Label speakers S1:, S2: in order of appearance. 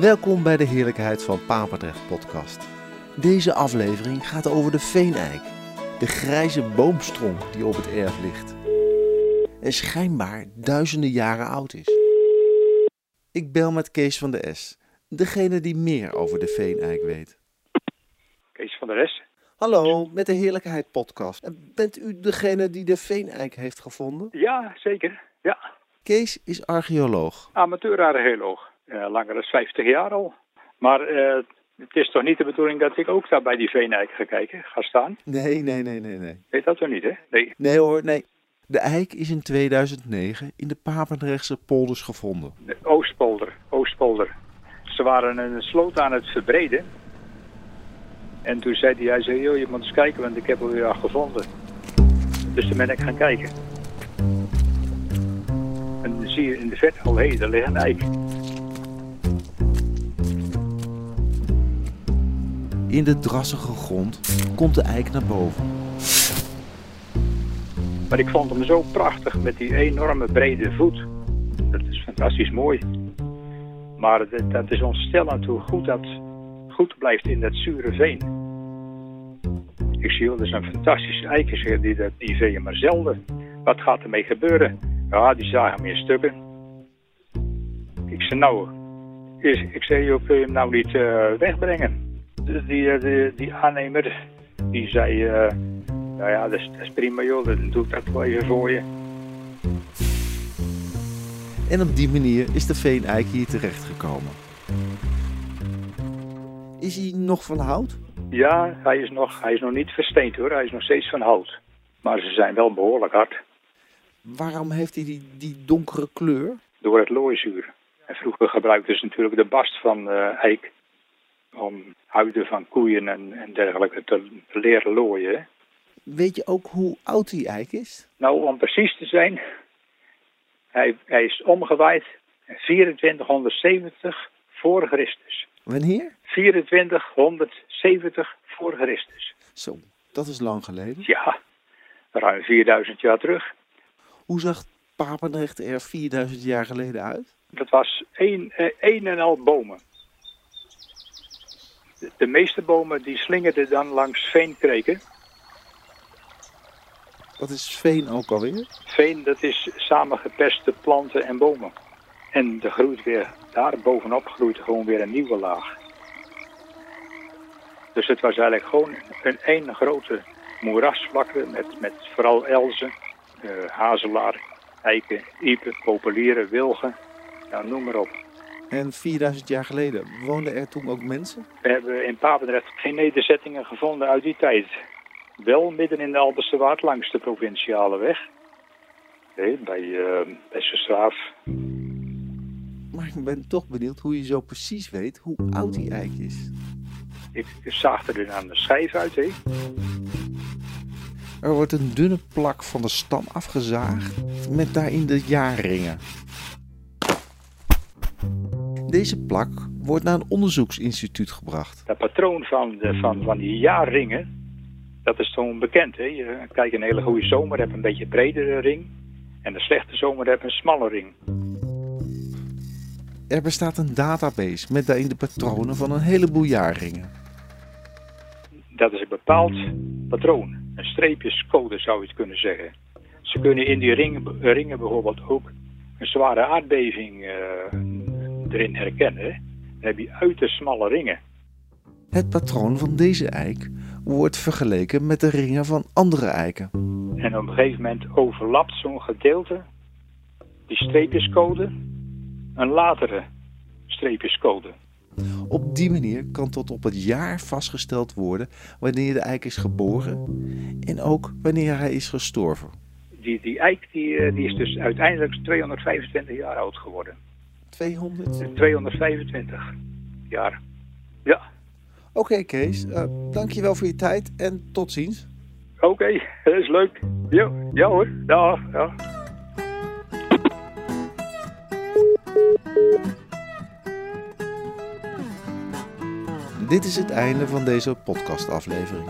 S1: Welkom bij de Heerlijkheid van Papendrecht podcast. Deze aflevering gaat over de veeneik, de grijze boomstronk die op het erf ligt en schijnbaar duizenden jaren oud is. Ik bel met Kees van de S, degene die meer over de veeneik weet.
S2: Kees van der S.
S1: Hallo, met de Heerlijkheid podcast. En Bent u degene die de veeneik heeft gevonden?
S2: Ja, zeker. Ja,
S1: Kees is archeoloog.
S2: amateur-archeoloog. Eh, langer dan 50 jaar al. Maar eh, het is toch niet de bedoeling dat ik ook daar bij die Veeneik ga kijken, ga staan?
S1: Nee, nee, nee, nee, nee.
S2: Weet dat toch niet, hè? Nee.
S1: Nee hoor, nee. De eik is in 2009 in de Papendrechtse polders gevonden.
S2: De Oostpolder. Oostpolder. Ze waren een sloot aan het verbreden. En toen zei hij, hij zei, joh, je moet eens kijken, want ik heb er weer al gevonden. Dus toen ben ik gaan kijken. En dan zie je in de verte al, hé, hey, daar ligt een eik.
S1: In de drassige grond komt de eik naar boven.
S2: Maar ik vond hem zo prachtig met die enorme brede voet. Dat is fantastisch mooi. Maar dat, is ontstellend hoe goed dat goed blijft in dat zure veen. Ik zie, joh, dat is een fantastische eikenscheer, die, die veen maar zelden. Wat gaat ermee gebeuren? Ja, die zagen meer stukken. Ik zei, nou, ik zei, kun je hem nou niet eh, wegbrengen? De- Die, die, die aannemer, die zei, eh, nou ja, dat is, dat is prima joh, dan doe ik dat wel even voor je.
S1: En op die manier is de veeneik hier terechtgekomen. Is hij nog van hout?
S2: Ja, hij is, nog, hij is nog niet versteend hoor, hij is nog steeds van hout. Maar ze zijn wel behoorlijk hard
S1: Waarom heeft hij die, die donkere kleur?
S2: door het looizuur. En vroeger gebruikten ze natuurlijk de bast van eh, eik om huiden van koeien en, en dergelijke te, leren looien.
S1: Weet je ook hoe oud die eik is?
S2: Nou, om precies te zijn, hij, hij is omgewaaid in 2470 voor Christus.
S1: Wanneer?
S2: 2470 voor Christus.
S1: Zo, dat is lang geleden.
S2: Ja, ruim 4000 jaar terug.
S1: Hoe zag Papendrecht er 4000 jaar geleden uit?
S2: Dat was één, eh, één en al bomen. De, de meeste bomen die slingerden dan langs veenkreken.
S1: Wat is veen ook alweer?
S2: Veen, dat is samengepeste planten en bomen. En er groeit weer, daar bovenop groeit gewoon weer een nieuwe laag. Dus het was eigenlijk gewoon een één grote moerasvlakte met, met vooral elzen, eh, hazelaar, eiken, iepen, populieren, wilgen. Ja, noem maar op.
S1: En 4000 jaar geleden woonden er toen ook mensen?
S2: We hebben in Papendrecht geen nederzettingen gevonden uit die tijd. Wel midden in de Alberse Waard langs de provinciale weg. Nee, bij, uh, bij.
S1: Maar ik ben toch benieuwd hoe je zo precies weet hoe oud die eik is.
S2: Ik zaagde er aan de schijf uit, hè.
S1: Er wordt een dunne plak van de stam afgezaagd met daarin de jaarringen. Deze plak wordt naar een onderzoeksinstituut gebracht.
S2: Dat patroon van, de, van, van die jaarringen, dat is toch bekend, hè. Je kijkt een hele goede zomer, heb een beetje bredere ring. En een slechte zomer heb een smalle ring.
S1: Er bestaat een database met daarin de patronen van een heleboel jaarringen.
S2: Dat is een bepaald patroon. Een streepjescode zou je het kunnen zeggen. Ze kunnen in die ringen, ringen bijvoorbeeld ook een zware aardbeving eh, erin herkennen. Dan heb je uiterst smalle ringen.
S1: Het patroon van deze eik wordt vergeleken met de ringen van andere eiken.
S2: En op een gegeven moment overlapt zo'n gedeelte, die streepjescode, een latere streepjescode.
S1: Op die manier kan tot op het jaar vastgesteld worden wanneer de eik is geboren en ook wanneer hij is gestorven.
S2: Die, die eik die, eh, die is dus uiteindelijk 225 jaar oud geworden.
S1: 200?
S2: 225 jaar. Ja,
S1: Oké Kees, eh, dankjewel voor je tijd en tot ziens.
S2: oké, dat is leuk. Ja, ja hoor, ja, ja.
S1: Dit is het einde van deze podcastaflevering.